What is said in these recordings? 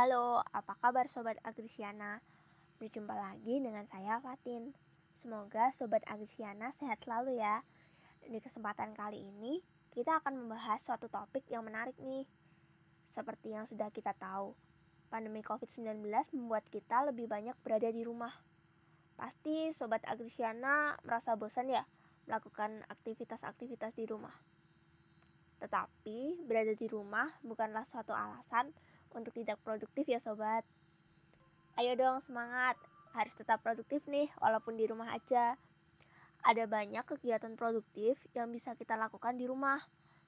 Halo, apa kabar Sobat Agrisiana? Berjumpa lagi dengan saya Fatin. Semoga Sobat Agrisiana sehat selalu ya. Di kesempatan kali ini, kita akan membahas suatu topik yang menarik nih. Seperti yang sudah kita tahu, pandemi COVID-19 membuat kita lebih banyak berada di rumah. Pasti Sobat Agrisiana merasa bosan ya melakukan aktivitas-aktivitas di rumah. Tetapi, berada di rumah bukanlah suatu alasan untuk tidak produktif ya sobat. Ayo dong semangat, harus tetap produktif nih walaupun di rumah aja. Ada banyak kegiatan produktif yang bisa kita lakukan di rumah,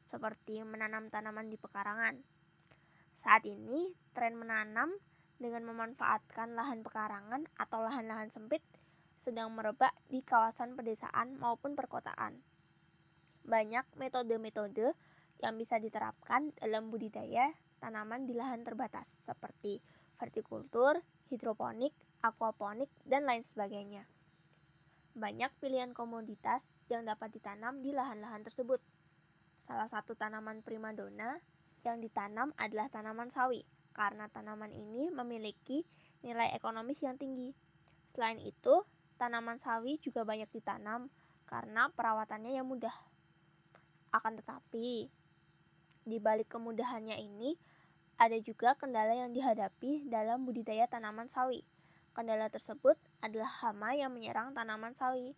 seperti menanam tanaman di pekarangan. Saat ini, tren menanam dengan memanfaatkan lahan pekarangan atau lahan-lahan sempit sedang merebak di kawasan pedesaan maupun perkotaan. Banyak metode-metode yang bisa diterapkan dalam budidaya tanaman di lahan terbatas seperti vertikultur, hidroponik, aquaponik, dan lain sebagainya. Banyak pilihan komoditas yang dapat ditanam di lahan-lahan tersebut. Salah satu tanaman primadona yang ditanam adalah tanaman sawi, karena tanaman ini memiliki nilai ekonomis yang tinggi. Selain itu, tanaman sawi juga banyak ditanam karena perawatannya yang mudah. Akan tetapi, di balik kemudahannya ini, ada juga kendala yang dihadapi dalam budidaya tanaman sawi. Kendala tersebut adalah hama yang menyerang tanaman sawi.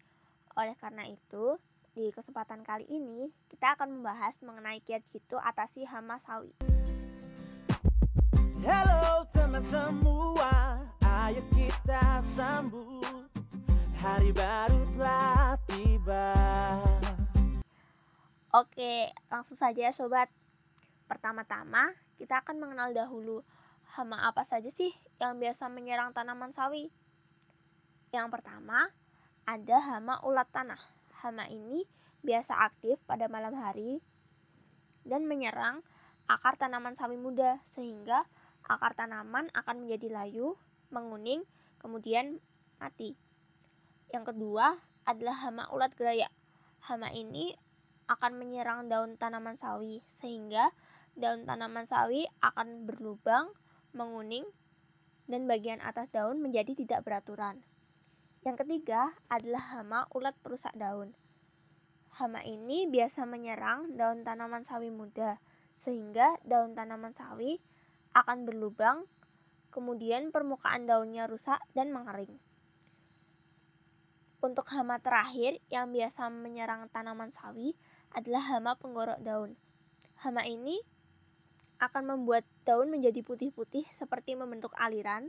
Oleh karena itu, di kesempatan kali ini kita akan membahas mengenai kiat jitu atasi hama sawi. Halo teman semua, ayo kita sambut hari baru telah tiba. Oke, langsung saja sobat. Pertama-tama, kita akan mengenal dahulu hama apa saja sih yang biasa menyerang tanaman sawi. Yang pertama, ada hama ulat tanah. Hama ini biasa aktif pada malam hari dan menyerang akar tanaman sawi muda sehingga akar tanaman akan menjadi layu, menguning, kemudian mati. Yang kedua adalah hama ulat geraya. Hama ini akan menyerang daun tanaman sawi sehingga daun tanaman sawi akan berlubang, menguning, dan bagian atas daun menjadi tidak beraturan. Yang ketiga adalah hama ulat perusak daun. Hama ini biasa menyerang daun tanaman sawi muda, sehingga daun tanaman sawi akan berlubang, kemudian permukaan daunnya rusak dan mengering. Untuk hama terakhir yang biasa menyerang tanaman sawi adalah hama penggorok daun. Hama ini akan membuat daun menjadi putih-putih seperti membentuk aliran,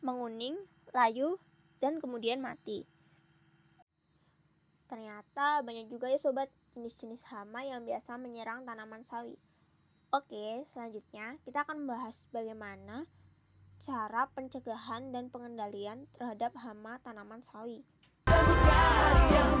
menguning, layu, dan kemudian mati. Ternyata banyak juga ya sobat jenis-jenis hama yang biasa menyerang tanaman sawi. Oke, selanjutnya kita akan membahas bagaimana cara pencegahan dan pengendalian terhadap hama tanaman sawi. yang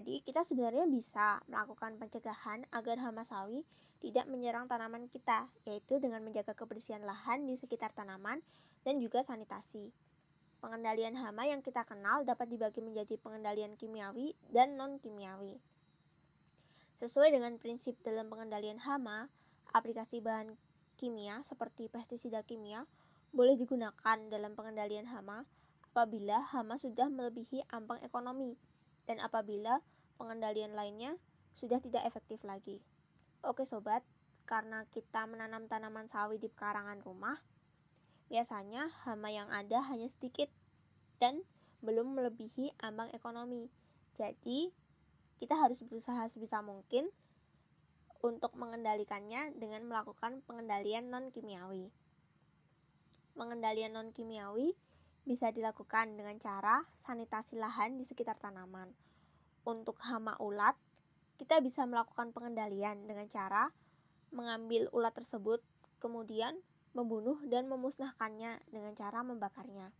Jadi, kita sebenarnya bisa melakukan pencegahan agar hama sawi tidak menyerang tanaman kita, yaitu dengan menjaga kebersihan lahan di sekitar tanaman dan juga sanitasi. Pengendalian hama yang kita kenal dapat dibagi menjadi pengendalian kimiawi dan non-kimiawi. Sesuai dengan prinsip dalam pengendalian hama, aplikasi bahan kimia seperti pestisida kimia boleh digunakan dalam pengendalian hama apabila hama sudah melebihi ambang ekonomi dan apabila pengendalian lainnya sudah tidak efektif lagi. Oke sobat, karena kita menanam tanaman sawi di pekarangan rumah, biasanya hama yang ada hanya sedikit dan belum melebihi ambang ekonomi. Jadi, kita harus berusaha sebisa mungkin untuk mengendalikannya dengan melakukan pengendalian non-kimiawi. Pengendalian non-kimiawi bisa dilakukan dengan cara sanitasi lahan di sekitar tanaman. Untuk hama ulat, kita bisa melakukan pengendalian dengan cara mengambil ulat tersebut, kemudian membunuh dan memusnahkannya dengan cara membakarnya.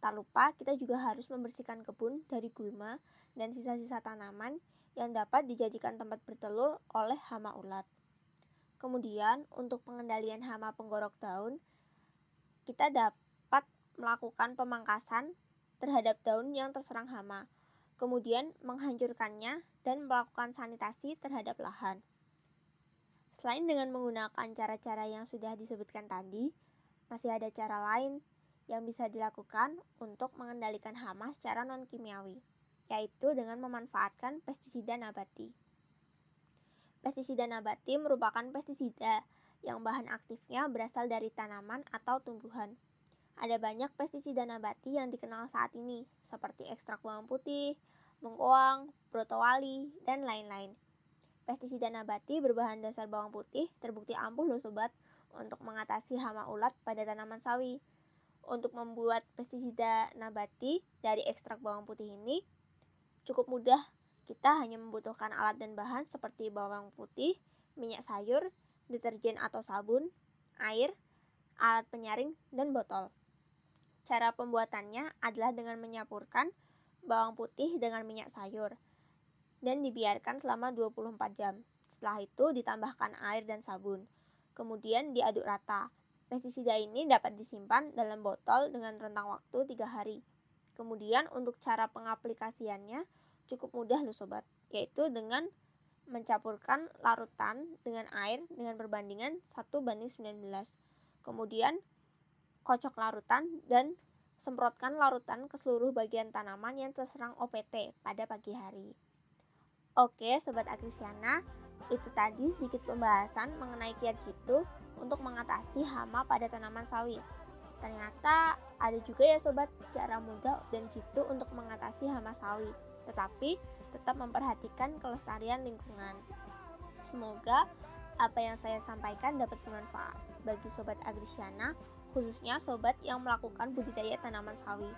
Tak lupa, kita juga harus membersihkan kebun dari gulma dan sisa-sisa tanaman yang dapat dijadikan tempat bertelur oleh hama ulat. Kemudian, untuk pengendalian hama penggorok daun, kita dapat melakukan pemangkasan terhadap daun yang terserang hama, kemudian menghancurkannya dan melakukan sanitasi terhadap lahan. Selain dengan menggunakan cara-cara yang sudah disebutkan tadi, masih ada cara lain yang bisa dilakukan untuk mengendalikan hama secara non-kimiawi, yaitu dengan memanfaatkan pestisida nabati. Pestisida nabati merupakan pestisida yang bahan aktifnya berasal dari tanaman atau tumbuhan. Ada banyak pestisida nabati yang dikenal saat ini, seperti ekstrak bawang putih, mengkoang, brotowali, dan lain-lain. Pestisida nabati berbahan dasar bawang putih terbukti ampuh loh sobat untuk mengatasi hama ulat pada tanaman sawi. Untuk membuat pestisida nabati dari ekstrak bawang putih ini cukup mudah. Kita hanya membutuhkan alat dan bahan seperti bawang putih, minyak sayur, deterjen atau sabun, air, alat penyaring, dan botol. Cara pembuatannya adalah dengan menyampurkan bawang putih dengan minyak sayur dan dibiarkan selama 24 jam. Setelah itu ditambahkan air dan sabun. Kemudian diaduk rata. Pestisida ini dapat disimpan dalam botol dengan rentang waktu 3 hari. Kemudian untuk cara pengaplikasiannya cukup mudah loh sobat, yaitu dengan mencampurkan larutan dengan air dengan perbandingan 1 banding 19. Kemudian kocok larutan dan semprotkan larutan ke seluruh bagian tanaman yang terserang OPT pada pagi hari. Oke, Sobat Agrisiana, itu tadi sedikit pembahasan mengenai kiat jitu untuk mengatasi hama pada tanaman sawit. Ternyata ada juga ya sobat cara mudah dan jitu untuk mengatasi hama sawi, tetapi tetap memperhatikan kelestarian lingkungan. Semoga apa yang saya sampaikan dapat bermanfaat bagi sobat Agrisiana, khususnya sobat yang melakukan budidaya tanaman sawi.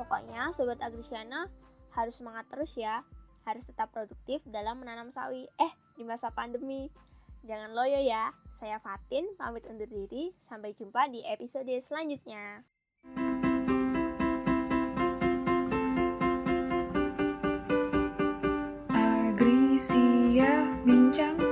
Pokoknya sobat Agrisiana harus semangat terus ya harus tetap produktif dalam menanam sawi. Eh, di masa pandemi. Jangan loyo ya. Saya Fatin, pamit undur diri. Sampai jumpa di episode selanjutnya. Agrisia Bincang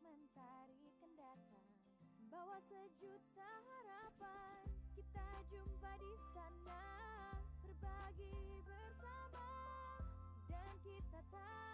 mentari kendaraan datang bawa sejuta harapan kita jumpa di sana. Berbagi bersama dan kita tahu